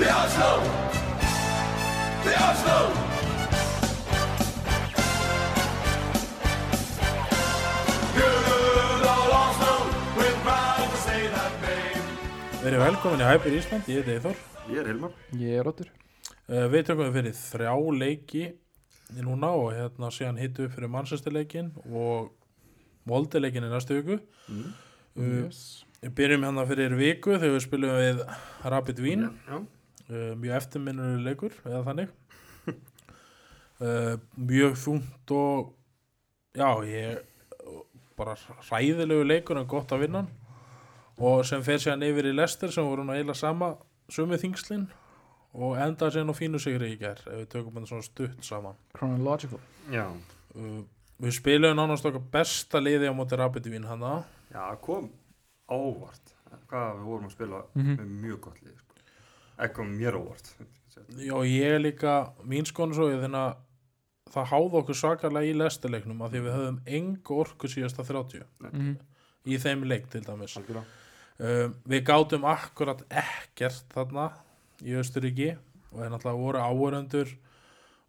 The Oslo! The Oslo! Good old Oslo, we're proud to say that name. Verið velkomin í Hyper Ísland, ég heiti Eithor. Ég er Hilmar Ég er Róttur Uh, við tökum við fyrir þrjá leiki í núna og hérna síðan hittu við fyrir Manchester leikin og Molde leikin í næstu viku. mm. Uh, yes. Við byrjum hérna fyrir viku þegar við spilum við Rapid Vín, Já, uh, mjög eftirminnur leikur eða þannig. uh, mjög þungt og já, ég bara hræðilegu leikur en gott að vinna hann. og sem fer síðan yfir í Lester sem voru nú eiginlega sama sumið þingslinn og endaði síðan á fínu sigri í ger ef við tökum hann svona stutt saman Chronological já, uh, við spilum nánast okkar besta liði á móti Rapid Vín hana já kom óvart Hvað við vorum að spila Mhm. með mjög gott lið kom mér óvart já ég er líka mín skonu svo ég þannig að það háði okkur svakarlega í Lesterleiknum af því að við höfum engu orku síðasta 30 mm í þeim leik til dæmis. Algjörlega. Um, við gátum akkurat ekkert þarna í Östuríki og þeir náttúrulega voru áhöröndur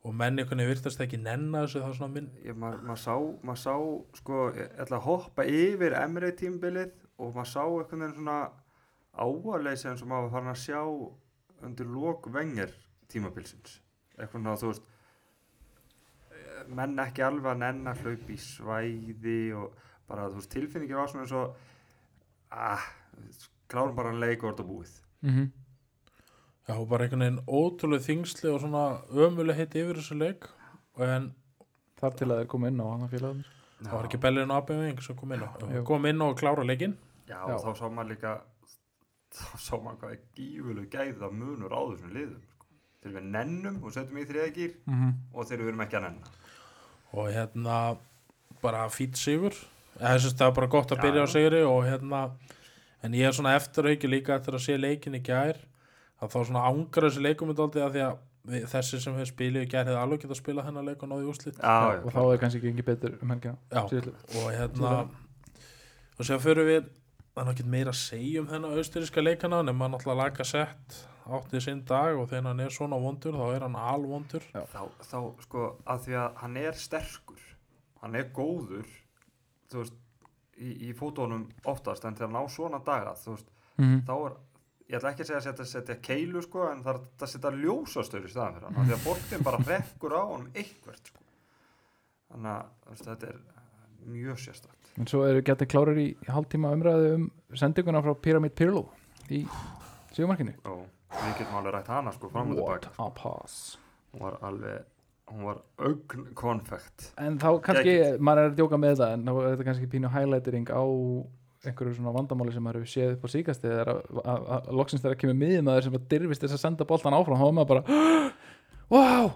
og menni kunni virtast ekki nenna þessu þá svona minn Ég- Maður ma sá, mað sá sko, að hoppa yfir Emre tímbilið og maður sá einhvern veginn svona eins og maður var farin að sjá undir lok vengir tímabilsins. Eitthvað svona þú veist menn ekki alveg að nenna hlaup í svæði og bara þú veist tilfinningir var svona eins og ah, klárum bara hann leik og orða búið. -hmm. já bara einhvern veginn ótrúlega þingsli og svona ömuleg hitt yfir þessu leik. En Þar til að þeir koma inn á hann að félagarnir. það var ekki Bellin og Abiming sem kom inn á kom inn á og klára leikin Já, Já. og þá sá maður líka þá sá maður hvað er gífuleg gæða munur á þessum liðum sko. til við nennum og setjum í þriðagýr mm -hmm. og þegar við erum ekki að nenna. Og hérna bara fýtt sigur. Það var bara gott að byrja á já. sigri og hérna en ég er svona eftir auki líka eftir að sé leikin í gær að þá svona ángra þessi leikum er að því að við, þessi sem við spilið í gær hefði alveg getað að spila hennar leik og náði úrslit. Já, já, Og þá er kannski gengið betur um helgina. Og hérna og sér fyrir við það er náttúrulega meira að segja um þennan austuríska leikana nema náttúrulega laga sett áttið sinn dag og þegar hann er svona vondur þá er hann alvondur. Þá, þá sko að því að hann er sterkur hann er góður þú veist í, í fótónum oftast en þegar hann á svona daga þú veist, Mhm. þá er ég ætla ekki að segja að setja, setja keilu sko en það er að setja ljósastöður í staðan fyrir hann af því að boltinn bara rekkur á honum eitthvert sko. Þannig að þetta er mjög sérstakt En svo eru getið klárir í hálftíma umræðu um sendinguna frá Pyramid Pirlo í sígumarkinu og við getum alveg rætt hana sko fram og What tilbaka a pass. Hún var alveg hún var augn konfekt. En þá kannski, maður er að djóka með þetta en þá er þetta kannski pínu highlightering á einhverju svona vandamáli sem maður hefur séð upp á síkast eða að, að, að loksins þegar kemur miðjumæður sem að dirfist þess að senda boltan áfram þá er maður bara wow,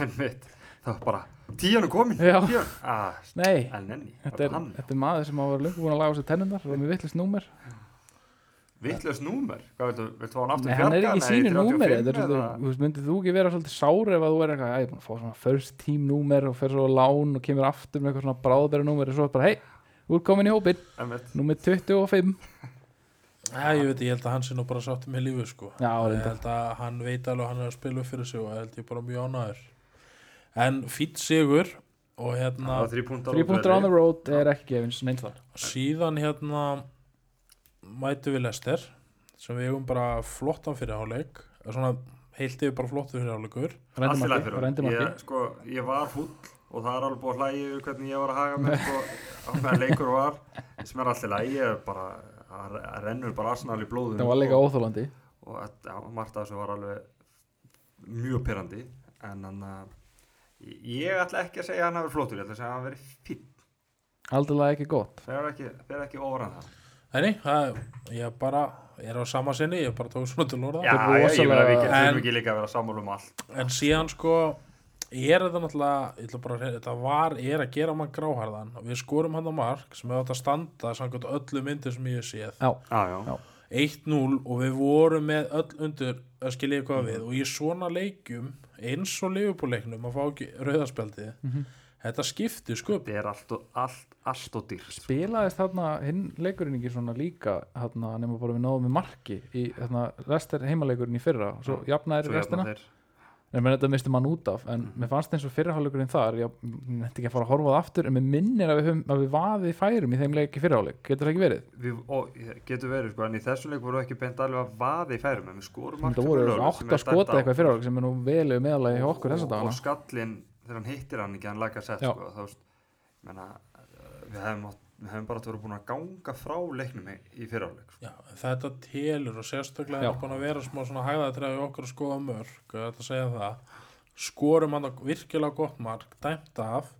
en mitt það var bara tíjan er komin. Tíjan ah, nei en enni þetta er, þetta er maður sem hafa lengur búin að laga á sér tennundar og er með vittlust númer. Vittlust númer? Hvað viltu viltu fá hann aftur Nei, hann er ekki í sínu 35 númeri þetta er eða- svolítið, þú veist, myndið þú ekki vera svolítið sár ef að þú er eitthvað, að ég er búin að fá svona first team númer og fer svo á lán og kemur aftur með eitthvað svona bráðbæra númer og svo er bara, hei, þú er komin í hópin númer 25 Já, ég veit, ég held að hann sé nú bara sátt með lífu sko. Já, ég held að hann veit alveg að hann er að spila upp fyrir sig og ég held ég bara mjög ánæður en fýtt sigur og hérna Það var þrjú púntar Three punktur on the road er ekki gefins neins þar. Síðan hérna mætu við Lester sem við eigum bara flottan fyrir áleik svona heilt yfir bara flott fyrir áleikur allt í lagi rendimarki, fyrir rendimarki. ég, sko, ég var fúll og það er alveg búið að hlægi yfir hvernig ég var að haga með sko, á meðan leikur var. Sem er allt í lagi ég er bara að rennur bara Arsenal í blóðum það var líka og, óþólandi og já, margt af þessu var alveg mjög pyrrandi en hann að ég ætla ekki að segja að hann hafi flottur ég ætla að segja að hann verið fín aldrei ekki gott. Fer ekki, fer ekki ofar en það. Nei, það, ég bara er á sama sinni, ég bara tók svona til orða. Já, er já, ég vil að við rosalega- getum ekki líka að vera sammála um allt. En síðan sko er þetta náttúrulega ég ætla bara, að segja, þetta var, er að gera mann gráharðan við skorum hann á mark sem hefði átt að standa samkvæmt öllu myndir sem ég hef séð. Já, já, já, Já. 1-0 og við vorum með öll undir að skilja hvað við og í svona leikjum eins og leifupúleiknum að fá ekki rauðaspjaldið Mhm. þetta skiptir sköp þetta er allt og, allt, allt og dýrt sko. spilaðist þarna hinn leikurinn ekki svona líka þarna nema bara við náðum með marki í þarna heimaleikurinn í fyrra og svo jafnaðir Svo restina jafna þeir. En þetta misti mann út af. En mér fannst eins og fyrraháleikurinn þar ég nefndi ekki að fara að horfa á það aftur en mér minnir að við, höfum, að við vaðið færum í þeim leik í fyrraháleik, getur það ekki verið? Við, og, getur verið sko, en í þessum leik voru ekki beint alveg að vaða í færum en við skorum þetta sem voru átt að skota eitthvað í fyrraháleik sem er nú velu meðalagi hjá okkur þessa og, og dagana skallinn þegar hann hittir hann ekki hann laga sett sko, við hefum, átt, við hefum bara verið búin að ganga frá leiknum í, í fyriráleik sko. Já, en þetta telur og sérstaklega er búin að vera smá svona hæðatræði okkur að skoða mörg, þetta segja það. Skorum hann virkilega gott mark dæmt af,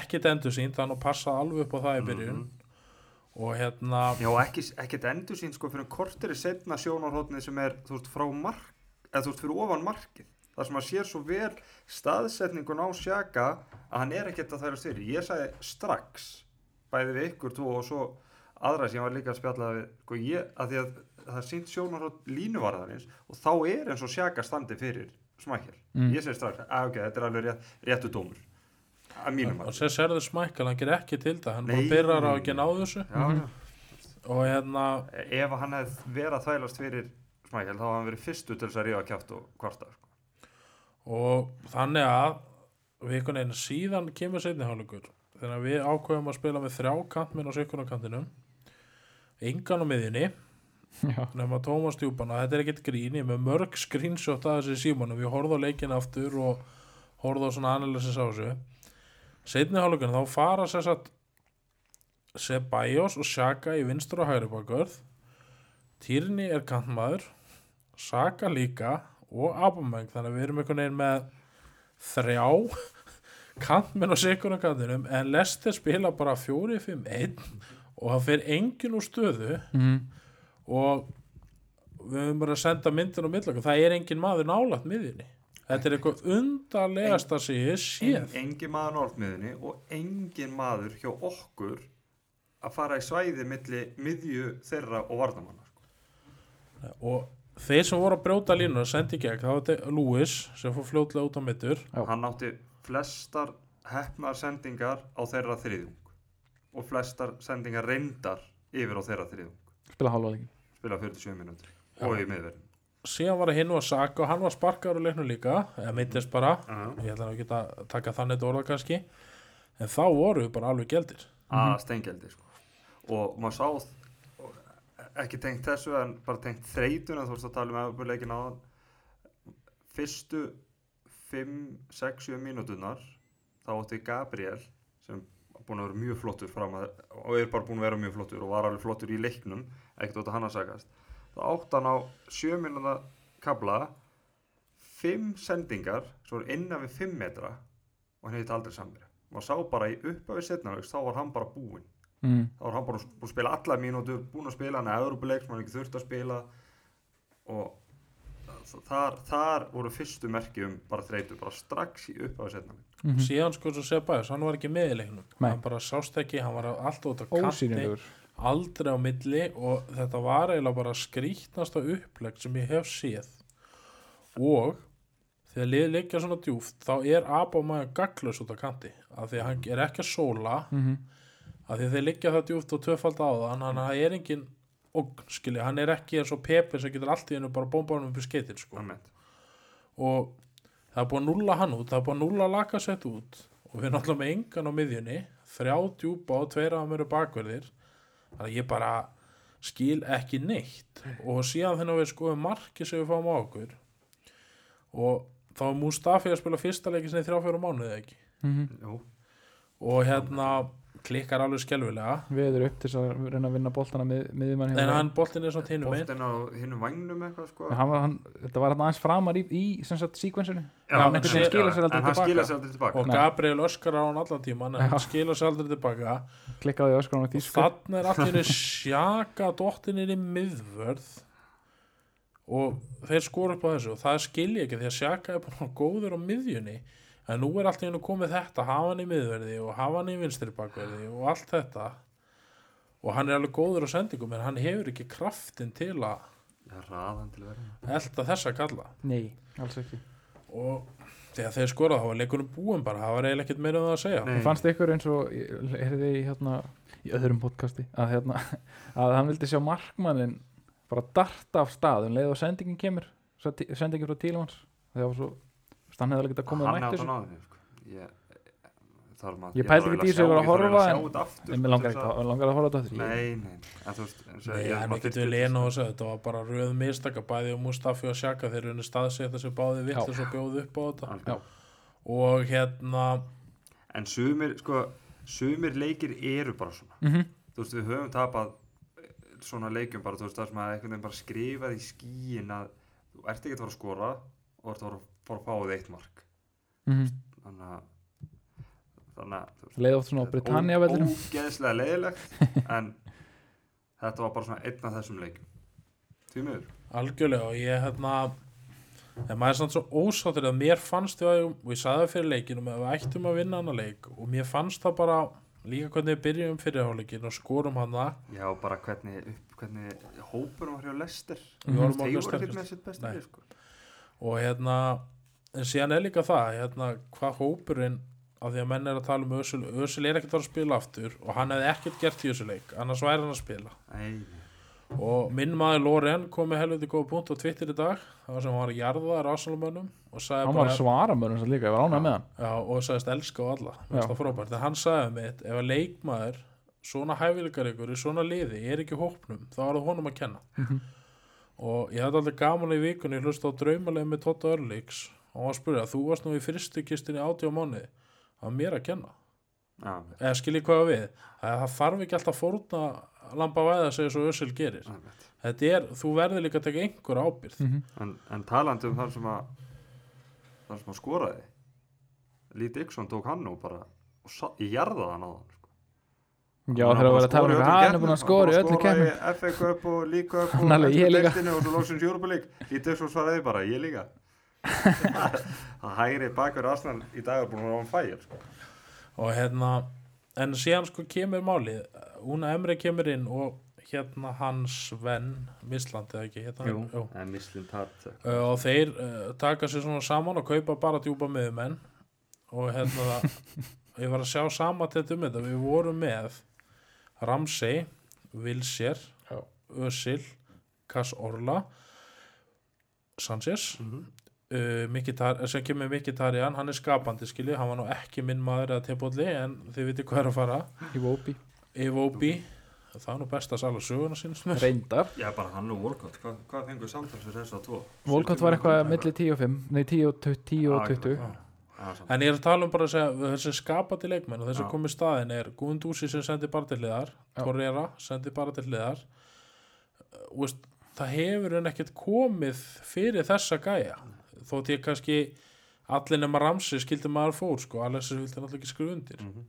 ekkit endur sínt þannig að passa alveg upp á það í byrjun. Og hérna Já, ekki, ekkert endur sín sko fyrir kortir í setna sjónarhóttni sem er þú veist frá mark eða þú veist fyrir ofan markið. Þar sem að sér svo vel staðsetningun á sjaka að hann er ekkert að styrir ég sagði strax bæði við ykkur tvo og svo aðra sem ég var líka að spjalla við sko ég, að því að það er sínt sjónarhótt línuvarðarins og þá er eins og sjaka standi fyrir smakkel Mm. ég segi strax, að ok, þetta er alveg rétt, réttu dómur að mínum og að sér serður smækkan, hann ger ekki til það hann Nei. bara byrjar á ekki að ná þessu já, já. og hérna, ef hann hefði verið að þvælast fyrir smakkel þá hafði hann verið fyrstu til þess að ríða kjátt og kvarta sko. og þannig að vikun einu síðan kemur seinni hálfleikur þegar við ákveðum að spila með þrjá kantminn á sekundarkantinum engan á miðjunni. Já. nema Tómas Djúbana, þetta er ekkert grín. Ég með mörg screenshot að þessi símanum. Ég horfði á leikin aftur og horfði á svona analysis á þessu. Setni hálfleikurinn þá fara sér satt Ceballos og Shaka í vinstur og hægri bakvörð. Týrni er kantmaður. Saka líka og Abameng þannig að við erum einhvern veginn með þrjá kantmenn á sekundar kantinum en Lester spila bara 4-5-1 og það fer engin úr stöðu mm. og við höfum bara að senda myndin á millöku það er engin maður nálat miðjunni þetta er eitthvað undarlegasta sem ég séð en, engin maður nortmiðinni og engin maður hjá okkur að fara í svæði milli miðju þeirra og varnamanna sko. og þeir sem voru að brjóta línuna sendi í gegn, það var þetta Lewis sem fór fljótlega út á mittur hann átti flestar hefnar sendingar á þeirra þriðjung og flestar sendingar reyndar yfir á þeirra þriðjung. Spila hálfaleikin spila 47 minútur og í miðverðin síðan var það hinn og Saka og hann var sparkaður á leiknum líka, eða myndist bara. Uh ég ætla nú ekki að taka þannig þetta orða kannski. En þá voru við bara alveg gældir. Að stengjaldi sko. og maður sá og ekki tengt þessu en bara tengt þreytuna þú veist að tala um efuleikin áðan. Fyrstu 5, 6, 7 mínútunar þá átti Gabriel sem búin að vera mjög flottur fram að, og er bara búin að vera mjög flottur og var alveg flottur í leiknum ekkert átti hann að sagast þá átti hann á 7 mínúta kabla 5 sendingar svo er innan við 5 metra og hann hefði aldrei samverið maður sá bara í upphafi setnarlegs þá var hann bara búinn. Mm. þá var hann bara búinn að spila alla mínútur búinn að spila hann að Európa-leik sem hann ekki þurft að spila og þar, þar voru fyrstu merki um bara þreytu, bara strax í upphafi setnarlegs Mm síðan sko svo Sebæs, hann var ekki með í leiknum. Nei. hann bara sást ekki, hann var alltaf út á kanti aldrei á milli og þetta var eiginlega bara skrítnasta upplegg sem ég hef séð. Og þegar lið leikja svona djúft þá er Abamæður gaglus út á kanti af því að hann er ekki að sóla. Mm af því að þeir liggja það djúft og tvöfald á það hann er engin ógn skilja, hann er ekki eins og Pepe sem getur allt í hennu bara bombanum upp í skeitin sko. Og það er búið að nulla hann út það er búið að nulla lakasett út. Og við erum alltaf með engan á miðjunni þrjá djúpa og tveira að mér bakverðir. Þannig að ég bara skil ekki neitt. Og síðan þennan við skoðum marki sem við fáum á okkur og þá er Mustafi að spila fyrsta leiki sinni í þrjá fjóra mánuði eða ekki? Jú, og hérna klikkar alveg skelvilega við erum upp til að reyna að vinna boltana með, miðjumann en hérna hann boltin er svona tínum einn boltinn á hinnum vagnum eitthvað sko. Hann var, hann, þetta var hann aðeins framar í, í sem sagt síkvensinu hann en en hann skilar sér aldrei tilbaka og. Gabriel öskar á hann allan tíman en hann skilur sér aldrei tilbaka klikkaði öskran á og tísku. þannig er allir sjaka dottinir í miðvörð. Og þeir skora upp á þessu. Og það skilja ekki því að sjaka er bara góður á miðjunni en nú er allt í hennu komið þetta hafa hann í miðverði og hafa hann í vinstri bakverði og allt þetta. Og hann er alveg góður á sendingum en hann hefur ekki kraftin til að elda þessa kalla. Nei, alls ekki. Og þegar þeir skoraði þá var leikunum búin bara, það var eiginlega ekkert meira um það að segja. Nei. En fannst ykkur eins og er þið í, hérna, í öðrum podcasti að, hérna, að hann vildi sjá markmannin bara darta af stað um leið og sendingin kemur sendingin frá Tílemans. Það var svo hann hefði alveg getað komið að hann mætt er þessu þannig aðeins sko. ég, þarf maður- Ég pældi þarf ekki í eiginlega þessu, ég var að horfa, að en- sko, mér langar til ekki að langar að horfa þetta aftur. Nei, nei, en þú veist eins og Nei, ég- getur þyrfti- við lena og segja þetta var bara röð mistaka bæði og Mustafi og Sjaka þeir eru staðsett þessu báði vitt og bjóðu upp á þetta. Og hérna En sumir, sko, sumir leikir eru bara svona. Mhm. Þú veist, við höfum tapað eh, svona leikjum bara, þú veist, það sem að einhvern veginn bara skrifað í skíin að þú ert ekki að fara að skora og ert að fara að fara að fá þig eitt mark. Mhm. þannig að þannig að þú veist, leið oft svona á þetta er ógeðslega leiðilegt en þetta var bara svona einn af þessum leikjum. Því miður. Algjörlega og ég hérna en maður er samt svo ósáttur að mér fannst við að, og ég sagði það fyrir leikinum að við ættum að vinna hana leik og mér fannst það bara líka hvernig við byrjum fyrirháleikin og skorum hana Já, bara hvernig, hvernig hópurum var hjá Lester Við vorum með Nei. lið, sko. og hérna en síðan er líka það hérna, hvað hópurinn af því að menn er að tala um Ösul Ösul er ekkert að fara að spila aftur og hann hefði ekkert gert í þessu leik annars væri hann að spila. Nei, nei. og minn maður Loren kom með helviti góða punkt á Twitter í dag það var sem hann var að jarða rásalumönnum og sagði hann var að svara mörgum svo líka, ég var ánægð með hann. já, og sagðist elska á alla en hann sagði mitt ef að leikmaður svona hæfileikar ykkur í svona liði er ekki hópnum þá er það honum að kenna. Mhm. og ég hafði aldrei gaman í vikunni ég á og hann var að spyrja, þú varst nú í fyrstu kistinni átjá mánuði. Það var mér að kenna. Já, eða skiljið hvað á við. Það, það þarf ekki alltaf að fórna lamba væða að segja svo Össil gerir. Einmitt. þetta er, þú verður líka að taka einhver ábyrð Mhm. en, en talandi um þar sem að þar sem að skoraði. Lee Dixon tók hann nú bara og sa- í jarðað hann á hann sko. já þegar að vera að tala um hvað hann er búin að skora í öllu kemur í FA Cup og League Cup og Hann alveg, ég líka. deildinni og svo lóksins Europa League. Lee Dixon svaraði bara, ég líka það hægri bakur Arsenal í dag er búin að vera on fire sko. og hérna en síðan sko kemur málið Una Emre kemur inn og hérna hans venn Misland eða ekki hérna, jú. Mislin Tart Uh, og þeir uh, taka sér svona saman og kaupa bara djúpa miðumenn og hérna það ég var að sjá sama til um þetta við vorum með Ramsey Wilshere Já. Özil Kass Orla Sanchez Mhm. Uh, Mkhitar- sem kemur Mikitarian hann er skapandi skilji, hann var nú ekki minn maður eða tilbúðli en þið viti hvað er að fara. Í Vópi, Evobi það er nú best að sala söguna sínst með reyndar. Já, bara hann og Volkot, hvað, hvað fengur samtals fyrir þess að tvo? Volkot var eitthvað milli 10 og 5 nei 10 og 20, 10 og Já, 20. Já, samt. En ég er að tala um bara að segja þessi skapandi leikmenn og þessi Já. komið staðin er Guðundúsi sem sendi bara til hliðar Já. Torreira sendi bara til hliðar. Uh, veist, það hefur hann ekkert komið fyrir þessa gæja þótt ég kannski allir nema Ramsi skildi maður fór sko, Alexis vildi náttúrulega ekki skrifa undir. Mhm.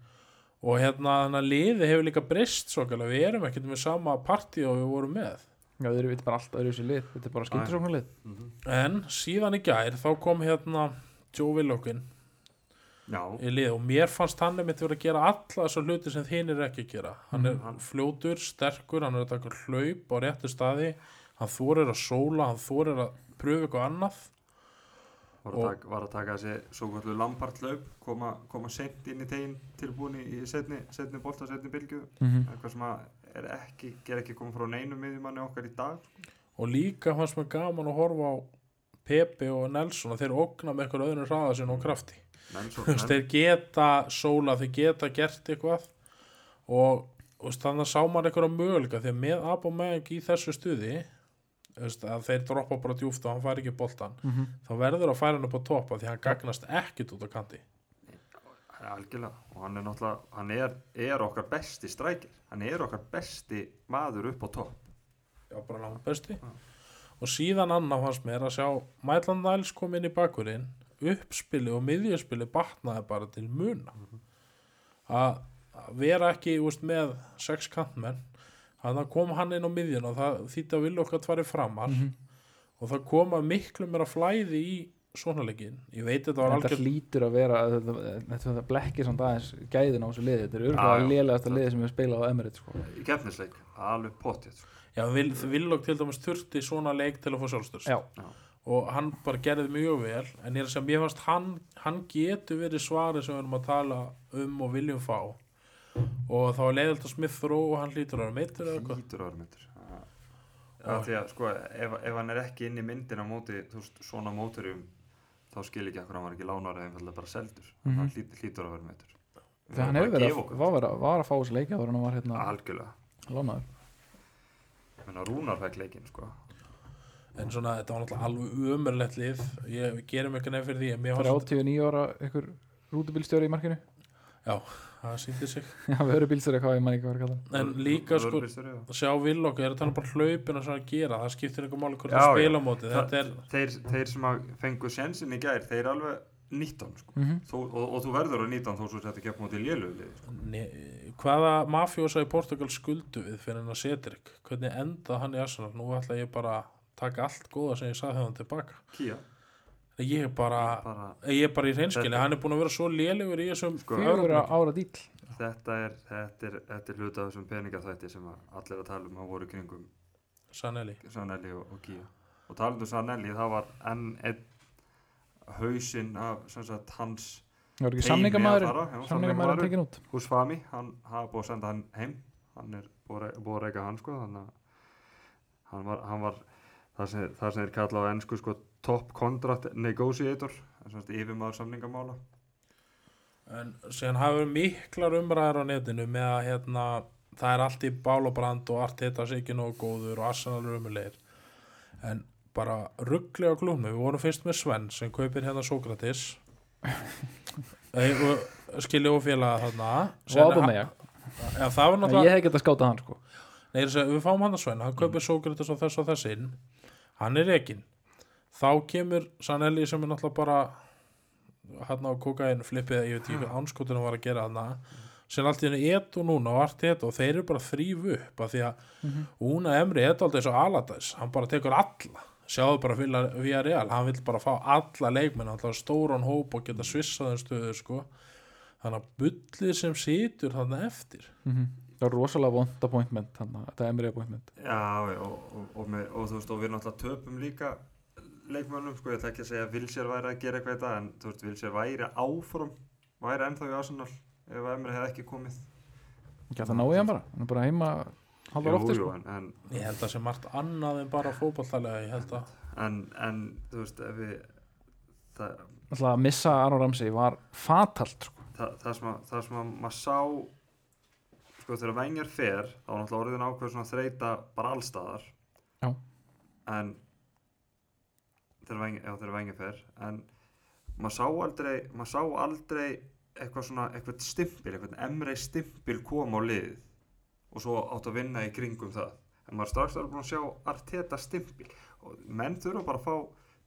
og hérna þannig að liði hefur líka breyst svo við erum ekkert með sama partí og við vorum með. Já þeir eru bara allt öðru sér lið. Þetta er bara skildisóknarlið Mhm. en síðan í gær þá kom hérna Joe Willokin Já, í lið og mér fannst hann einmitt verið að gera alla þessar hluti sem þín er ekki að gera. Hann er hann- fljótur, sterkur, hann er að taka hlaup á réttu staði. Hann þorir að sóla, hann þorir að pröfu eitthvað annað var Og- að, taka, var að taka þessi svo kvöldu Lampard-laup, koma, koma sent inn í tegin tilbúin í setni, setni bolta, setni bylgju, Mhm. eitthvað sem að er ekki, ger ekki komið frá neinum miðjumanni okkar í dag. og líka fannst mér gaman að horfa á Pepe og Nelson og þeir ógna með eitthvað öðru hraða sinni og krafti Nelson, þeir geta sóla, þeir geta gert eitthvað og veist, þannig að sá maður eitthvað möguleika að með Abomeg í þessu stuði að þeir droppa bara djúft og hann fær ekki boltan Mhm. þá verður að færa hann upp á toppa því hann gagnast ekkit út á kanti. Ja, algjörlega, og hann er náttúrulega, hann er, er okkar besti strækir, hann er okkar besti maður upp á topp. já, bara langt besti. Og síðan annað fannst mér að sjá Mæland Næls kom inn í bakurinn uppspili og miðjuspili batnaði bara til muna. Að að vera ekki úst, með sex kantmenn að kom hann inn á miðjun og það þýtti að vilja okkar tvari framar Mhm. og það koma miklu meira flæði í svona leikin ég veit þetta var þetta algjör hlýtur að vera þetta, þetta, þetta blekkir samt aðeins gæðin á þessu liði þetta er örgulega já. lélegasta liði sem við spila á Emirates sko. Í keppnisleik, alveg pottið, sko. já, vil, Villok til dæmis þurfti svona leik til að fá sjálfstörst já, Já. og hann bara gerði mjög vel en ég er að segja, mér fannst hann hann getur verið svarið sem við erum að tala um og viljum fá og þá er leiðilt að Smith Rowe og hann hlýtur að vera meittur eða eitthvað Lítur myndur Já, því að sko, ef, ef hann er ekki inn í myndin á móti, þú veist, svona móturum þá skil ekki akkur hann var ekki lánar eða einfallega bara seldur, Mhm. hann hlýtur, hlýtur að vera myndur þegar hann hefur verið að, var, var að fá þessu leikja þegar hann var hérna Algjörlega, lánaður. Menn að Rúnar fekk leikinn, sko. En svona þetta var náttúrulega alveg umörlegt lið. Ég gerum ekki nefn fyrir því en mér fannst 39 ára ykkur rútubílstjóri í markinu það síndi sig. Já, við höfum bílstjóri hvað ég man ekki hvað er kallað. En líka sko já. að sjá Villok er að tala bara hlaupina sem að gera. Það skiptir einhver máli hvort Já, það já. spila á móti Það- þetta er þeir, þeir sem að fengu sjensin í gær, þeir alveg 19, sko. Mm Þú, og, og þú verður á 19 þó svo þetta ekki upp móti léluglið, sko. Hvaða mafjósa í Portugal skuldu við fyrir hennar Cedric? Hvernig endað hann í Arsenal? Nú ætla ég bara að taka allt góða sem ég sagði hann tilbaka Kía, ég er bara, bara ég er bara í hreinskili hann er búin að vera svo lélegur í þessum Sko, ára díl þetta er, þetta er, þetta er hluta af þessum peningaþætti sem að allir að tala um að voru kringum Sanelli. Sanelli og, og Kía og talandu Sanelli, það var enn einn hausinn af sagt, hans að samningamæður samningamæður samningamaðurinn. tekin út? Húsfami, hann hafa búið að senda hann heim. Hann er búið að að reyka hann sko að hann var, hann var það sem, það sem er kallað á ennsku sko top contract negotiator að yfirmaður samningamála. En síðan hafa verið miklar umræðar á netinu með að hérna það er allt í bál og brand og allt þetta sé ekki nógu góður og Arsenal er umulegir en bara ruggli á klúnu við vorum fyrst með Sven sem kaupir hérna og skilja og félaga þarna. Og það var ég náttúrulega hef getað skátað hann sko. Nei, er að við fáum hann að Sven, hann kaupir Sókrates og þess og þess inn. Hann er rekin þá kemur Sanelli sem er náttúrulega bara hann á kokain flippið ég veit ekki hvað anskotunum var að gera hann sem allt í henni et og núna og allt þetta og þeir eru bara að þrýfu upp af því að Una Emri er aldrei eins og Aladæs hann bara tekur alla. Sjáðu bara fyrir via real, hann vill bara fá alla leikmenn, ætlar stóran hóp og geta svissaðum stöðu sko. Þannig að bullið sem situr þannig eftir. Mhm. það var rosalega vond appointment hann, þetta Emre appointment. Já, og, og, og, og þú veist, og við náttúrulega töpum líka leikmönnum, sko, ég ætla ekki að segja að Vilsér væri að gera eitthvað þetta, en þú veist, Vilsér væri áfram, væri ennþá í Arsenal ef Emre hefði ekki komið ekki að það náði hann bara hann er bara heima lofti jú, sko en, en, ég held að sé margt annað en bara fótballtalega ég held að en, en, þú veist, ef við það, alltaf að missa Aron Ramsey var fatalt sko. það, það, sem að, það sem að maður sá sko, þegar Vengar fer þá var náttúrulega orðin ákveð svona þreita bara allstaðar Já. en þegar þegar Vengar fer en maður sá aldrei maður sá aldrei eitthvað svona eitthvað stimpil, eitthvað emrei stimpil koma á liðið og svo átt að vinna í kringum það. En maður strax er búin að sjá Arteta stimpil. Og menn þurfa bara að fá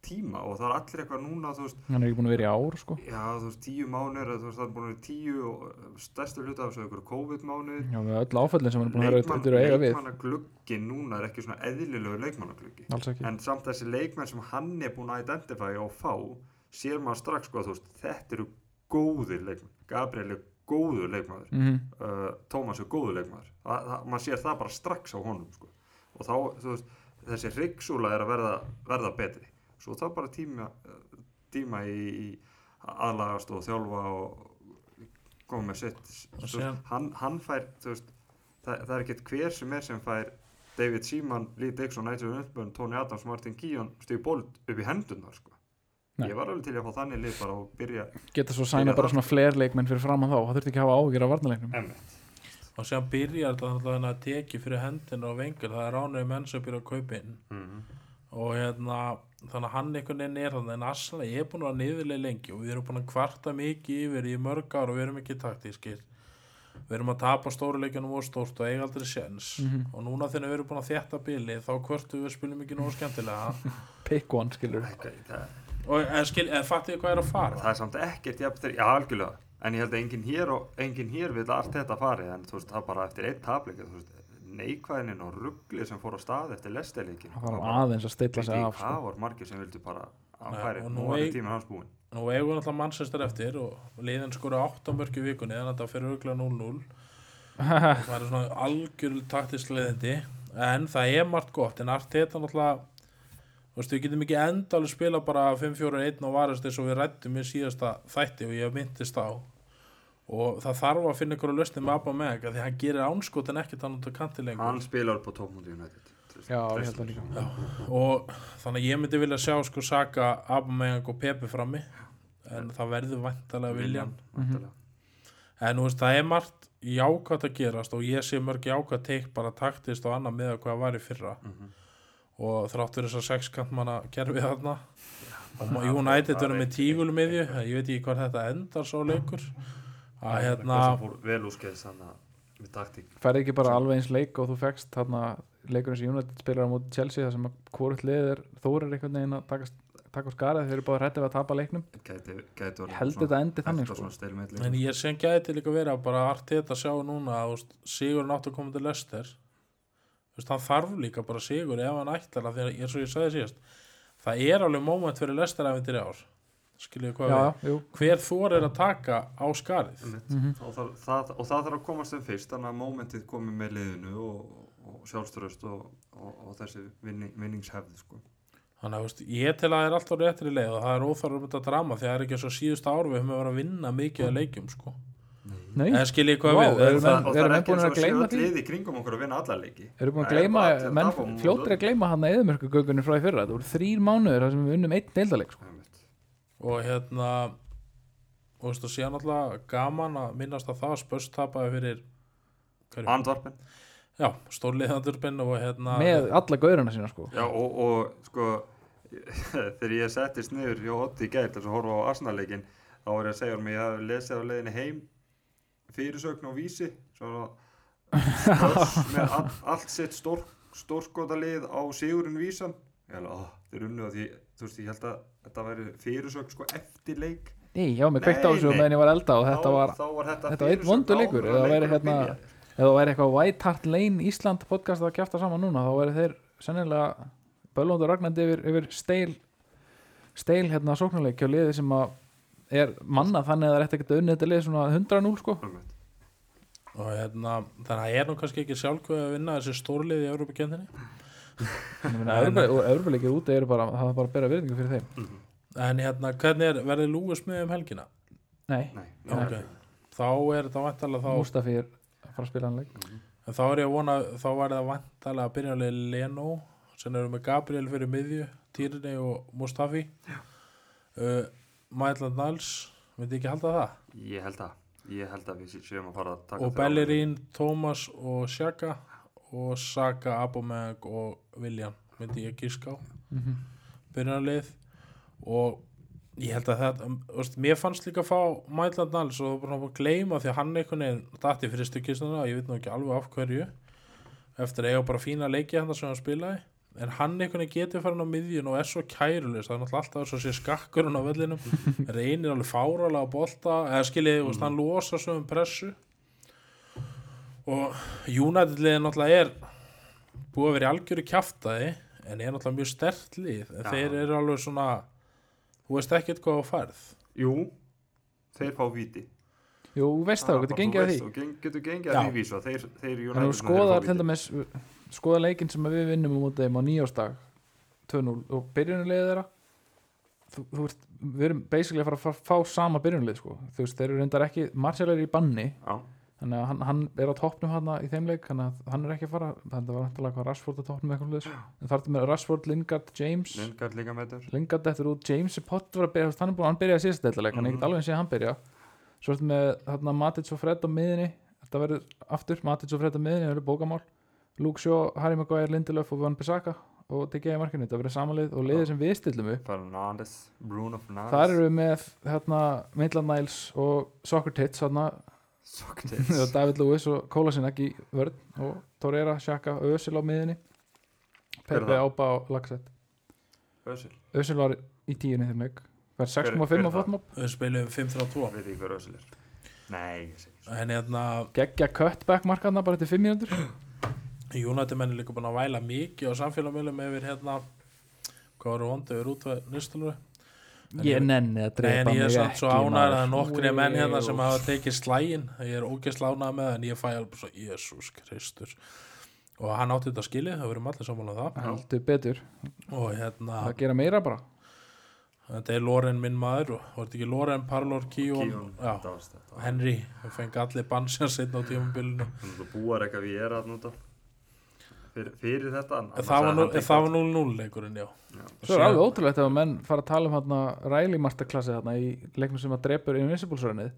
tíma og það er allir eitthvað núna veist, hann er ekki búin að vera í ár sko. já þú veist tíu mánuður þú veist það er búin að vera tíu og stærstu hluta af þessu eitthvað COVID mánuður Já, með öll áföllin sem hann er búin að vera Leikmann, að eiga við. leikmannagluggi núna er ekki svona eðlilegu leikmannagluggi. En samt þessi leikmenn sem hann er búin að identify og fá sér maður strax sko að þú veist þetta eru góðir leikmenn. Gabriel er góður leikmaður. Mm uh, Tómas er góður það, maður sér það bara strax á honum sko. og þá veist þessi ryggsúla er að verða, verða betri svo það bara tíma, tíma í, í aðlagast og þjálfa og koma með sitt hann, hann fær þú veist, það, það er ekkert hver sem er sem fær David Seaman, Lee Dixon, Nigel Unburn, Tony Adams, Martin Keown Steve Bolt upp í hendunar sko. Nei. ég var alveg til að fá þannig lið bara og byrja geta svo sæna bara svona fleir leikmenn fyrir fram að þá það þurfti ekki að hafa ágjur af varnaleiknum emmitt og séðan byrjar þetta þannig að teki fyrir hendina og vengur, það er ránuði menn sem byrja að kaupa inn mm. Og hérna þannig að hann einhvern veginn er þannig en Arsenal ég er búin að vera niðurlega lengi og við erum búin að kvarta mikið yfir í mörg ár og við erum ekki taktískir. Við erum að tapa stóruleikjunum og stórt og eiga aldrei séns. Mhm. og núna þegar við erum búin að þétta bili þá kvörtu við spilum ekki nógu skemmtilega. Pick one skilur og en, skil, en fattið hvað er að fara? Það er samt ekkert þegar, já algjörlega. En ég held að enginn hér, og, enginn hér vil allt þetta fari en þú veist það bara eftir eitt tapleika þú veist neikvæðinin og ruggli sem fór á stað eftir lesteleikin það var aðeins að stilla sig af sko. það var margir sem vildu bara að færi, nú er eig- tíminn hans búinn. Nú eigum við náttúrulega mannsestar eftir og liðin skora 8 mörg í vikunni þannig að þetta fyrir aukla 0-0 það er svona algjör taktisk leiðindi en það er margt gott en allt þetta náttúrulega þú veist, við getum ekki endalega spila bara 5-4-1 og varast eins og við rættum í síðasta þætti og ég myndist á og það þarf að finna ykkur að lösni með Abba Meg því hann gerir ánskot en ekkert hann út á kanti lengur. Hann spilar upp á tópmúti og þannig að ég myndi vilja sjá sko Saka, Abameyang og Pepe frammi en það verður vantalega viljan Viljan en þú veist það er margt jákvæmt að gerast og ég sé mörg jákvæmt teik bara taktist og annað með hvað var í fyrra. Mhm. og þrátt fyrir þess að sexkant manna kerfið þarna og ma- United verður með tígulum miðju ég veit ekki hvað þetta endar svo leikur að hérna Færði ekki bara alveg eins leik og þú fegst þarna leikurinn sem United spilar á móti Chelsea þar sem að hvort lið er þórir einhvern veginn að taka, skarið þeir eru bara hrættið að tapa leiknum. Gæti, gæti Ég held þetta endi þannig, Þetta sko. en ég sem gæti líka verið að bara allt þetta sjá núna að Sigur nátt að koma til Lester hann þarf líka bara Sigur ef hann ætlar að því að eins og ég sagði síðast það er alveg moment fyrir Lester efindir í ár skiljið hvað Já, við hver þor er að taka á skarið? Mhm. og, það, það, og það þarf að komast þeim fyrst þannig að momentið komi með liðinu og, og sjálfströst og, og, og þessi vinning, vinningshefð sko. þannig að ég tel að það er alltaf réttri leið og það er óþarfum um þetta drama því að það er ekki svo síðust ár við höfum verið að vinna mikið að leikjum sko. Nei, en skiljið hvað Vá, við erum er það, og Við það er ekki eins að og því? liði í kringum okkur að vinna alla leiki. Eru búin að gleyma, að menn móti fljóttir að gleyma hann að eðumörku gögunni frá í fyrra. Það voru þrýr mánuður og hérna og þú veist og síðan alltaf gaman að minnast að það spöst tapaði fyrir hverju? Antvarpen já, stórliðandurbinn og hérna Með alla gaurina sína sko. Já, og, og sko þegar ég settist niður hjá Otti í gæt þess að horfa á Arsenal-leikin þá var ég að segja um að ég hafi lesið á leiðinni heim fyrirsögn á vísi svo Spurs með all, allt sitt stór, stórskotalið á Sigurinn vísan ég held að þeir unnu að því þú veist ég held að þetta væri fyrirsögn sko eftir leik. Nei, já, mér kveikt á þessu meðan ég var elda og þetta þá, var þá var þetta, þetta var fyrirsögn. vondur leikur, eða væri leikurinn hérna- ef það væri eitthvað White Hart Lane Ísland podcast að kjafta saman núna. Þá væri þeir sennilega bölvundur ragnandi yfir, yfir steil steil hérna sóknarleik hjá liði sem að er manna þannig að það er eftir að unnið þetta lið svona 100-0 sko. Og hérna þannig að það er nú kannski ekki sjálfkvæði að vinna þessi stórlið í Európa-kendinni og öðruleikir úti eru bara það er bara að bera virðingu fyrir þeim. En hérna hvernig er, verður Lúis með um helgina? Nei, Nei, ok, þá er þetta vantalega þá Mustafi er að fara að spila hann leik. En þá er ég að vona, þá var það vantalega að byrja alveg Leno sem eru með Gabriel fyrir miðju Týrni og Mustafi. Uh, Maitland Nals myndi ekki halda það? Ég held að ég held að við séum að fara að taka og Bellerín, Thomas og Shaka og Saka, Abomeg og William myndi ég gíska á Mhm. byrjunarlið og ég held að þetta, veist, mér fannst líka að fá Maitland Nals og bara að gleyma því að hann einhvern veginn datti fyrir stykkistuna ég veit nú ekki alveg af hverju eftir að eiga bara fína leiki hann sem hann spilaði en hann einhvern veginn getur farin á miðjun og er svo kærulist það er náttúrulega alltaf svo sé skakkurinn á vellinum reynir alveg fáralega að bolta eða skiljið, mm. hann losa svo um pressu og United liðið náttúrulega er búið að vera í algjöru kjaftaði en er náttúrulega mjög stert lið. En Já. þeir eru alveg svona þú veist ekkert hvað á færð. Jú, þeir fá víti. Jú, veist það, getur gengið að því. getur gengið að því vísu að þeir, þeir skoðar til dæmis skoða leikinn sem við vinnum á móti þeim á nýjástag 2-0 og byrjunarliðið þeirra þú, þú veist, við erum basically að fara að fá, sama byrjunarlið sko. þú veist, þeir eru reyndar ekki Martial er í banni. Já, þannig að hann, hann er á toppnum hann í þeim leik þannig að hann er ekki að fara þannig að var hættilega hvað Rashford á toppnum eitthvað liðs en þar er með Rashford, Lingard, James. Lingard líka með þess Lingard eftir út, James er pott að byrja, hann, er búinn, hann byrjaði síðast deildaleg hann er Mhm. ekkert alveg eins og hann byrja. Svo ertu með þarna, Matic og Fred á miðinni þetta verður aftur, Matic og Fred á miðinni það verður bókamál, Luke Shaw, Harry Maguire Lindelöf og Van Bissaka og DG í markinu, þetta verður samanlið og liðið sem við stillum upp Fernandes, Bruno Fernandes. Þar eru við með hérna, Maitland Niles og Soccer Tits og David Lewis og Kolasinac í vörð og Torreira, Shaka og Özil á miðinni Pepe? Ába og Lagsett Ösil, Özil var í tíunni leik verður Hver- 6,5 hver er á fótmop við spilum 5-3-2 veit ekki hver Ösil er. Nei, en hérna geggja cutback markaðna bara til 5 mínútur. United menn er líka búin að væla mikið á samfélagmjölum yfir hérna. Hvað voru vondi yfir út nýstalur ég nenni að drepa en ég er mig samt svo ekki, maður. að nokkri menn hérna sem hafa tekið slægin ég er ógeðsla ánægð með það en ég fæ alveg svo Jésús Kristur. Og hann átti þetta skilið, það verðum allir sammála um það. Heldur betur. Og hérna, að gera meira bara. Þetta er Loren minn maður og var þetta ekki Loren, Parlor, Kíón þetta. Henry, það fengi allir bansjans einn á tímabilinu. Þannig að búar eitthvað við er að nota fyrir, fyrir þetta annars það var nú- það var 0-0 leikurinn, já Já. Svo er alveg ótrúlegt ef að menn fara að tala um hérna Riley masterklassi hérna í leiknum sem að drepur Invincible-sörnið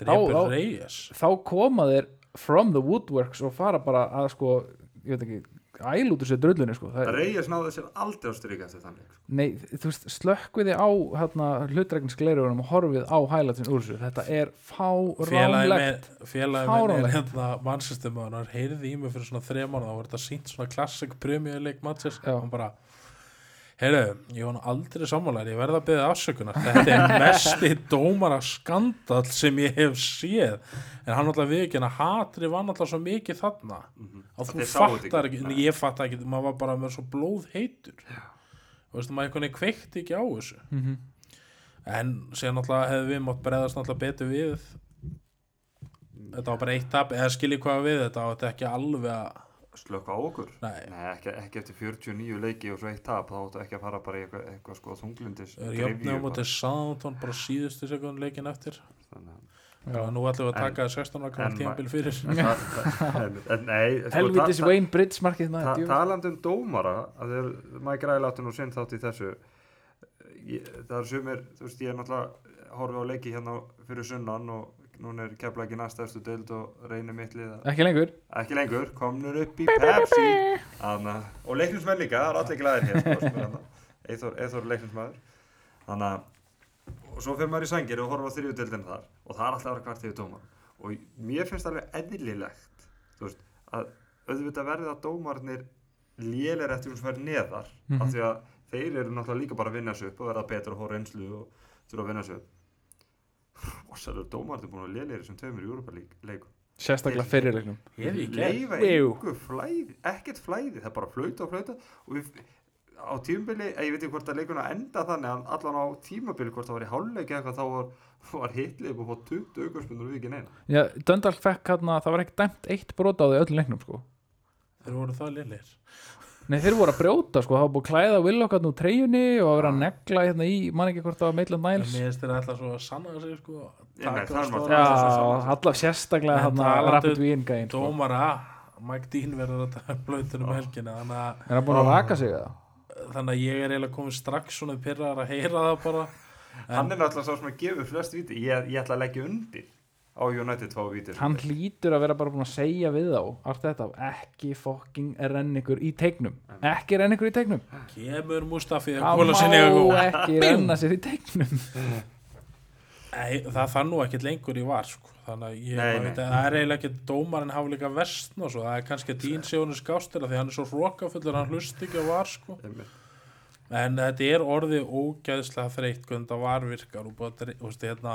Drepur Á, á. Reyes þá koma þeir from the woodworks og fara bara að sko, ég veit ekki æl út úr sér drullunni sko. Það Reyes náði sér aldrei á stryk eftir þannig sko. nei, þú veist, slökkviði á hérna, hlutregningsgleirunum og horfið á highlightsin úr þessu, þetta er fáránlegt er Fáránlegt. hérna mannsystemöðun hann heyrði í mig fyrir svona þrejum mánuð þá var þetta sínt svona klassik matches Já. hann bara heyrðu, ég var nú aldrei sammálar ég verða að beða afsökunar. Þetta er mesti dómara skandal sem ég hef séð. En hann alltaf við ekki, en að hatri var alltaf svo mikið þarna. Og þú Þeir sáu þetta fattar ekki. ekki, en ég fattar ekki maður var bara með svo blóð heitur þú veist, maður einhvern veginn kveikti ekki á þessu. Mhm. en síðan náttúrulega hefði við mátt bregðast náttúrulega betur við. Þetta var bara eitt tap eða skiljið hvað við þetta og þetta ekki alveg að slökka á okkur. Nei. ekki, ekki eftir 49 leiki og svo eitt tap þá áttu ekki að fara bara í eitthvað, eitthvað sko þunglindis er jöfnum á móti Southampton bara síðustu sekund leikin eftir. Þannig Já, nú ætlum við að taka 16 ára en kannar ma- tímabil fyrir. að það- það- nei sko, helvitis ta- ta- Wayne Bridge markið ta- það, talandi um dómara að þeir, maður græði láttu nú sinn þátt í þessu. Ég, það er sumir þú veist ég er náttúrulega horfið á leiki hérna fyrir sunnan og núna er kefla ekki næstæðstu deild og reynir mitt lið að ekki lengur. Ekki lengur, komnur upp í Pepsi. Anna, og leiknismenn líka, það er allir glæðir hér Eyþór leiknismæður þannig að og svo fyrir maður í sængir og horfa á þriðutöldin þar. Og það er alltaf að vera kvart yfir dómar og mér finnst alveg eðlilegt þú veist, að auðvitað verði að dómarnir lélir eftir hún sem verður neðar Mhm. af því að þeir eru náttúrulega líka bara að vinna sig upp og verða betur og hóra einslu og þurfa að vinna sig upp og sælur dómarnir búin að lélir þessum tveimur í Europa leikum. Sérstaklega fyrirleiknum leifa einhver flæði, ekkert flæði. Það er bara flauta og flauta og við, á tímabili, eh, ég veit ekki hvort að leikuna enda þannig en allan á tímabili hvort það var í hálfleiki eða eitthvað þá var, var hitlið upp og fótt 20 aukarspundur og við ekki neina. Já, Döndal fekk hérna, það var ekki dæmt eitt brot á því öllum leiknum sko. Þeir voru það liðlir Nei, þeir voru að brjóta sko, það var búið að klæða Willock hérna úr treyjunni og að vera að negla hérna í, man ekki hvort það var Maitland en Niles mér finnst þeir alltaf svo að sanna sig sko, það er það er svo Já, allar sérstaklega hérna Rapid Wien gæinn sko. dómara Mike Dean verður að taka blöytunum helgina þannig að, Er hann búin að raka sig eða? þannig að ég er eiginlega komin strax svona pyrrar að heyra það bara. Hann er náttúrulega svo sem að gefa flest viti ég, ég ætla að leggja undir á United 2 vítir Hann hlýtur að vera bara búin að segja við þá allt þetta, ekki fucking renn ykkur í teiknum. Ekki renn ykkur í teiknum. Kemur Mustafi að að má ekki renna sér í teiknum. Nei, það fann nú ekkert lengur í var sko. þannig að ég Nei, nei, veit, að það er eiginlega ekki dómarinn hafa líka vestn og svo, það er kannski að dín sé honum skástir því hann er svo hrókafullur, hann hlust ekki á var sko. en þetta er orðið ógæðslega þreytt hvernig það var virkar og þú veist, hérna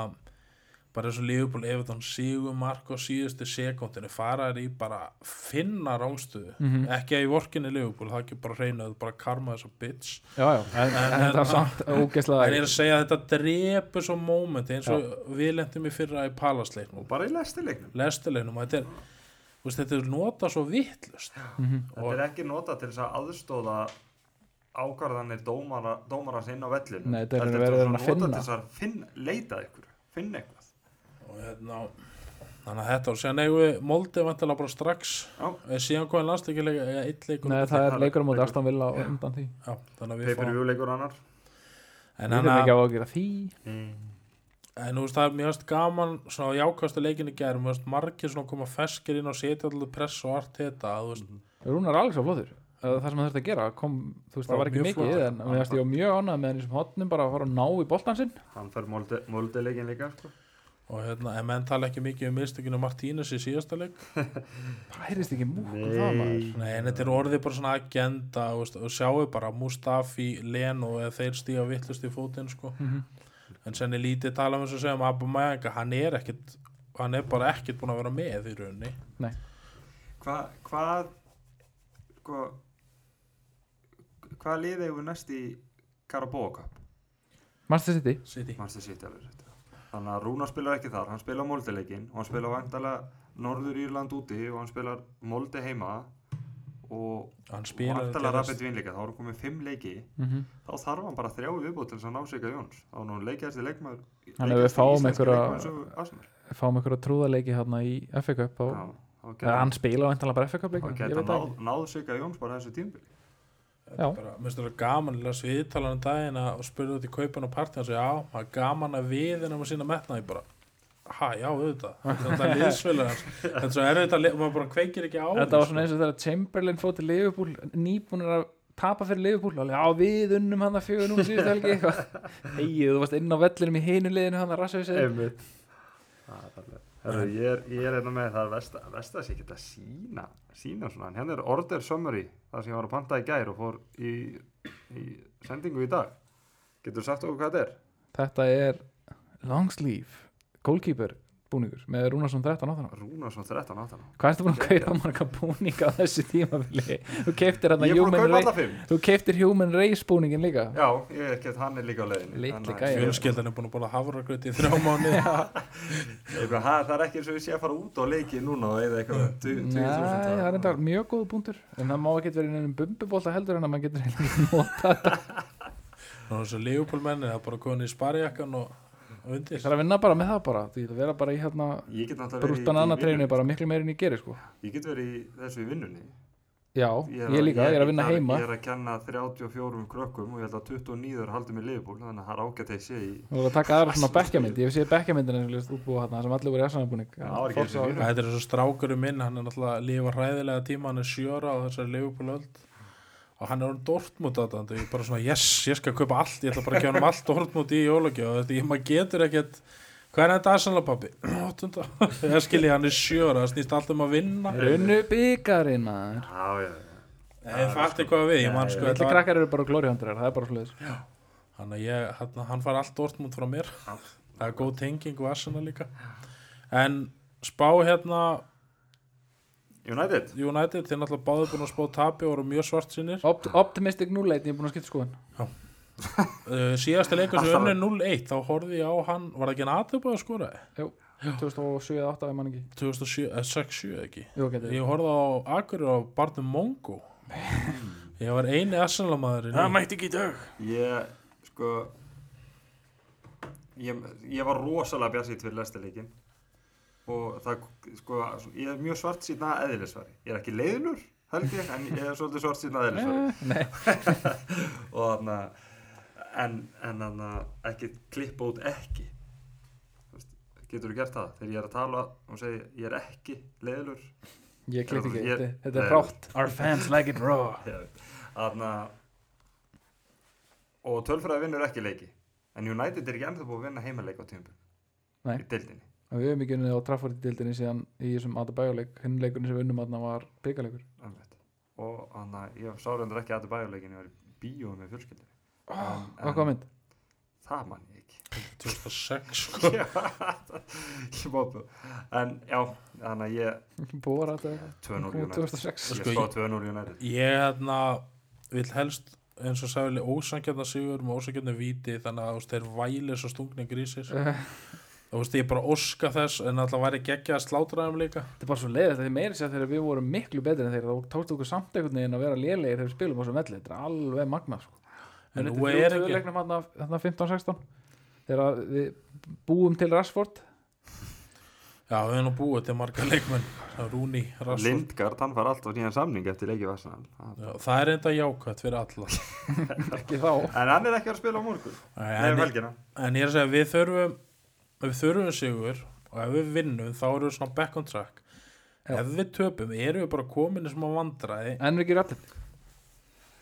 bara eins og Liverpool Everton sígum mark á síðustu sekundinu faraður í bara finna rángstöðu Mhm. ekki að í vorkinni Liverpool, það er ekki bara reynaðu bara karma þess að bitch. Já, já, en, en, En- það er samt en ég ógeðslega er að segja að þetta drepur svo mómenti eins og við lendum í fyrra í palasleiknum og bara í lestileiknum lestilegnum og þetta er, þú veist, þetta er nota svo vittlust þetta er ekki nota til þess að aðstóða ákvarðanir dómara, dómarans inn á vellinu. Nei, þetta er að nota finna. til þess að finna, leita ykkur finna eitthvað og hérna þannig að þetta og síðan eigum við Molde vantilega bara strax. Síðan komið landsleikilega eða eitt leikur Nei, á það er leikur á móti. Aston Villa og undan því. Já, þannig að við fáum view leikur annar. En, Við þurfum hana, ekki á að gera því. En þú veist það er mjög gaman svona á jákastu leikinni gerð mjög veist margir svona koma feskir inn og setja alltaf press og allt þetta þú veist, Rúnar Alex flottur. Uh, það sem hann þurfti að gera kom, þú veist, það var ekki mjög mikið en ég var mjög ánægð með hann í þessum hotnum bara að fara að ná í boltan sinn. Hann fær molde, molde leikin líka sko. Og hérna, en menn tala ekki mikið um mistökinu Martínez í síðasta leik. Hærist ekki múk um það maður? Nei, en þetta er orðið bara svona agenda og, veist, og sjáu bara Mustafi, Leno eða þeir stíga vittlust í fótinn sko. Mhm. en senni lítið tala um þess að segja um Aubameyang að hann er ekkit hann er bara ekkit búin að vera með í rauninni. Hva, hvað sko, hvað liðið hefur næst í Carabao Cup? Manchester City. City. Manchester City alveg rétt. Þannig að Rúnar spilar ekki þar hann spilar moldeleikin og hann spilar vantalega Norður Írland úti og hann spilar molde heima og hann vantalega Rapid vinn líka, þá erum komið fimm leiki Mhm. þá þarf hann bara þrjá viðbútt til þess að ná sig að Jóns þá er nú leikjæðasti leikmaður Þannig að við leikjahæsti fáum íslenski einhverja- leikmaður sögu Arsenal. fáum einhverja trúðarleiki hérna í FA Cup og hann spila væntanlega bara FA Cup leikum, ég veit ekki náð sig að Jóns bara þessu tímbili Þetta er bara, minnst það gaman að lesa viðtalan daginn að spurði út í kaupan og partí og segja, já, það er gaman að við en að sína metna ég bara, ha, já, auðvitað. Þetta er liðsfélag þetta er svo erfitt að, li- maður bara kveikir ekki á Þetta var svona eins og þegar Chamberlain fótt til Liverpool nýbúnir að tapa fyrir Liverpool. Og já við unnum hann að fjögur núna síðust helgi. Hei þú varst inn á vellinum í hinu liðinu hann að rassa við sig Herru, ég er, ég er hérna með það vest, vest að sé ekki að sína sína svona, en hérna er order summary það sem ég var að panta í gær og fór í, í sendingu í dag. Getur sagt okkur hvað þetta er? Þetta er long sleeve goalkeeper búningur með Rúnarsson 13 á þannig Rúnarsson 13 18 Hvað ertu búin að kaupa marga búninga á þessu tímabili? Þú keiftir hérna að Human Race Þú keiftir Human Race búningin líka. Já, ég er ekki hann er líka á leiðinni Litli Þannig að- gæi. fjölskyldan er búin að bóla hafragröti í þrjá mánu Það er ekki eins og ég sé að fara út á leiki núna og eða eitthvað tu- Nei, 20.000 það er enda mjög góð punktur. En það má ekki verið nefnum bumbubólta heldur en að maður getur undir Það er að vinna bara með það bara Því það vera bara í hérna Ég Brústan annað treinu bara miklu meira en ég gerir sko. Ég get verið í þessu í vinnunni. Já, ég, líka, ég er að vinna heima. Ég er að kenna 34 krökkum og ég held að 29 er haldið með liðbúl þannig að það er ágætt að ég sé í Þú voru að taka aðra svona bekkjamynd Ég séð bekkjamyndin en hérna sem allir voru í vinur. Þetta er þessu strákurum minn, hann er náttúrulega að lifa hræðilega tíma, hann er sjöra á þessari leifupólöld og hann er hann Dortmund að þetta, ég er bara svona, yes, ég skal kaupa allt, ég ætla bara að gefa hann allt Dortmund í jólagjöf, og þetta, ég maður getur ekkert, hvað er þetta aðsannlega pappi? Ég skilji, hann er sjöra, það snýst allt um að vinna, Runnu byggarinn maður. Já, já, já. Það fætti hvað við, ég man sko, krakkar eru bara glórihandrar, það er bara sluðis hann, ég, hann, hann far allt Dortmund frá mér, það er góð tenging og Arsenal líka, en spá hérna United? United, þeir náttúrulega báðu búin að spá tapi og voru mjög svart sinir Opt Optimistic núleit, ég er búin að skipta skoðun. Uh, síðasti leikur sem unni 0-1 þá horfði ég á hann, var það ekki hann aðtöpa að skora? 2007 eða 2008 ef mann ekki. 2007, eh, 6-7 ekki. Jú, getur ég horfði á Akurur á Barnum Mongo ég var eini Arsenal-maðurinn í- mætti ekki í dag. Ég, sko Ég, ég var rosalega bjassið fyrir lestileikin og það, sko, ég er mjög svart síðan að eðlisvari ég er ekki leiðinur, held ég en ég er svolítið svart síðan að eðlisvari Nei, og þannig að en, en þannig að ekki klippa út ekki. Þú veist, getur þú gert það? Þegar ég er að tala og segja ég er ekki leiðilur ég klikt ekki, Ég- þetta, þetta er Nei. hrátt Our fans like it raw. Þannig að og tölfræði vinnur ekki leiki en United er ekki ennþá búið að vinna heimaleik á tímpun Nei. í deildinni og við hefum ekki unnið á Trafford í dildinni síðan í þessum Adebayo-leik hinn leikurinn sem við unnum aðna var Einmitt. og þannig að ég sá reyndur ekki að þetta bæjuleikin ég var í bíó með fjölskyldur oh, Hvað kom mynd? það man ég ekki. 2006 sko. ég bópa en já, þannig að ég Bóra þetta 2-0 kom United. 2006 ég Sko, spá ég- 2-0 United. Ég hérna vil helst eins og sagði ósangjarnar sigur með ósangjarnar víti þannig að þeir væli svo stungni grísir Eh, þú veist ég bara óska þess en alltaf væri geggja að slátra þeim líka. Þetta er bara svo leiðist að þið meiri sér þegar við vorum miklu betri en þeir þá tókstu okkur samt einhvern veginn að vera lélegir þegar við spilum á þessum velli, þetta er alveg magna sko. En þetta nú er er þrjú ekki- leiknum hann 15-16 þegar við búum til Rashford. Já við erum nú búið til marga leikmenn. Rúni, Rassford Lindgard, hann far alltaf nýjan samning eftir leikið Vassan Já, það er enda jákvæmt fyrir alla. Ekki þá. En hann er ekki að spila á morgun. Nei, um en, helgina. en ég er að segja við þurfum við þurfum sigur og ef við vinnum þá erum við svona back on track. Já. ef við töpum erum við bara komin í smá vandræði. En við gerum jafntefli,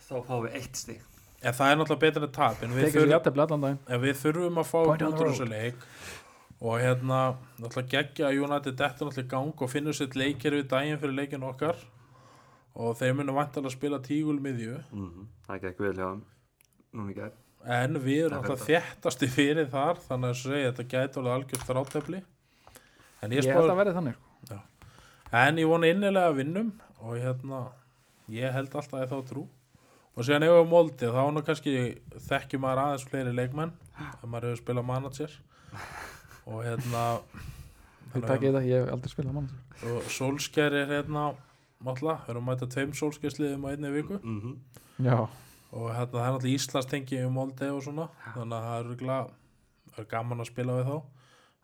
þá fáum við eitt stig. En það er náttúrulega betur en tap en við, þurfum, jafntefli allan daginn. ef við þurfum að fá Point út on the úr road. þessu leik og hérna náttúrulega geggja að United dettur náttúrulega í gang og finnur sitt leikir við daginn fyrir leikin okkar og þeir munu vantalega að spila tígul miðju mm það gekk vel hjá núna í gær en við erum Það fer þéttasti fyrir þar þannig að segja þetta gæti alveg algjörst þráttefli en ég ég held að verði þannig sko. En ég vona innilega að vinnum og hérna, ég held alltaf að ég þá trú. Og síðan ef við móldið, þá er nú kannski þekkjum maður aðeins fleiri leikmenn, ef maður hefur spilað manager. Og hérna, þið takkið þetta, ég hef aldrei spilað mann og Solskjær er hérna, náttúrulega, við erum að mæta tveim sólskeiðsliðum á einni viku Mhm. já, og hérna það er náttúrulega Íslands tengi um Molde og svona, þannig að það er örugglega- það er gaman að spila við þá.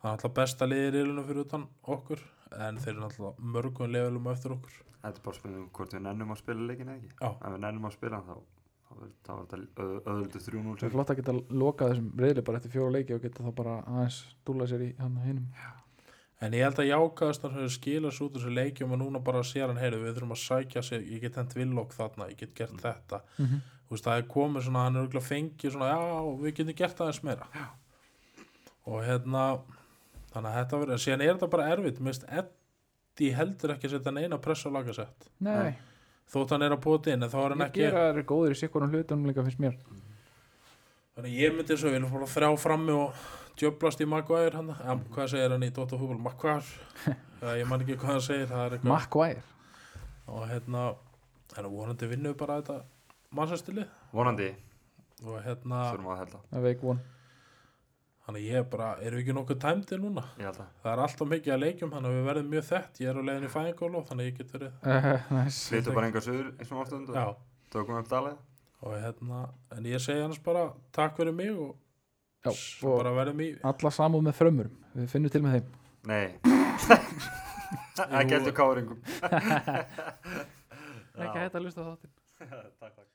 Það er náttúrulega besta liðir í riðlunum fyrir utan okkur en þeir eru náttúrulega mörgum levelum á eftir okkur. Þetta er bara spurning hvort við nennum að spila leikin eða ekki. Já. Ef við nennum að spila þá, þá var þetta öð- öðvöldu 3-0 það er flott að geta lokað þessum reyðli bara eftir fjóra leiki og geta þá bara aðeins dúla sér í hann hinum. En ég held að jákaðast hefur skilað svo út úr þessu leikjum og núna bara sér hann heyrðu við þurfum að sækja sig, ég get hent villokk þarna ég get gert þetta. Mm -hmm. Veist, það er komið svona, hann er auðvitað fengið svona, já, við getum gert aðeins meira. Já. og hérna þannig að þetta verður, en síðan er þetta bara erfitt. Mist Eddi heldur ekki að setja neina press á lagasett, Nei, þótt hann er að bóta inn en þá er hann ég ekki, gera þær góður í sikkunum hlutunum líka finnst mér. Þannig að ég myndi svo, við erum bara þrjá frammi og djöblast í Maguire hann, ja, hvað segir hann í Dóttar fútbol, Maguire? Ja, ég man ekki hvað hann segir, það er eitthvað Maguire. Og hérna, en vonandi vinnu bara þetta mannsastilið Vonandi, og hérna, þurfum að hella. að veik von þannig að ég er bara, erum við ekki nokkuð tæmdi núna? Það er alltaf mikið að leikjum þannig að við verðum mjög þett ég er á leiðin í fæðingólu þannig að ég get verið nice. Flyttu bara enga söður eins og ástundu. já, Tökum upp dalið. og hérna en ég segi hans bara takk fyrir mig og Já, og bara verðum í alla samúð með frömmurum við finnum til með þeim Nei. Það getur káringum. ekki hægt að lusta þáttinn Takk, takk. takk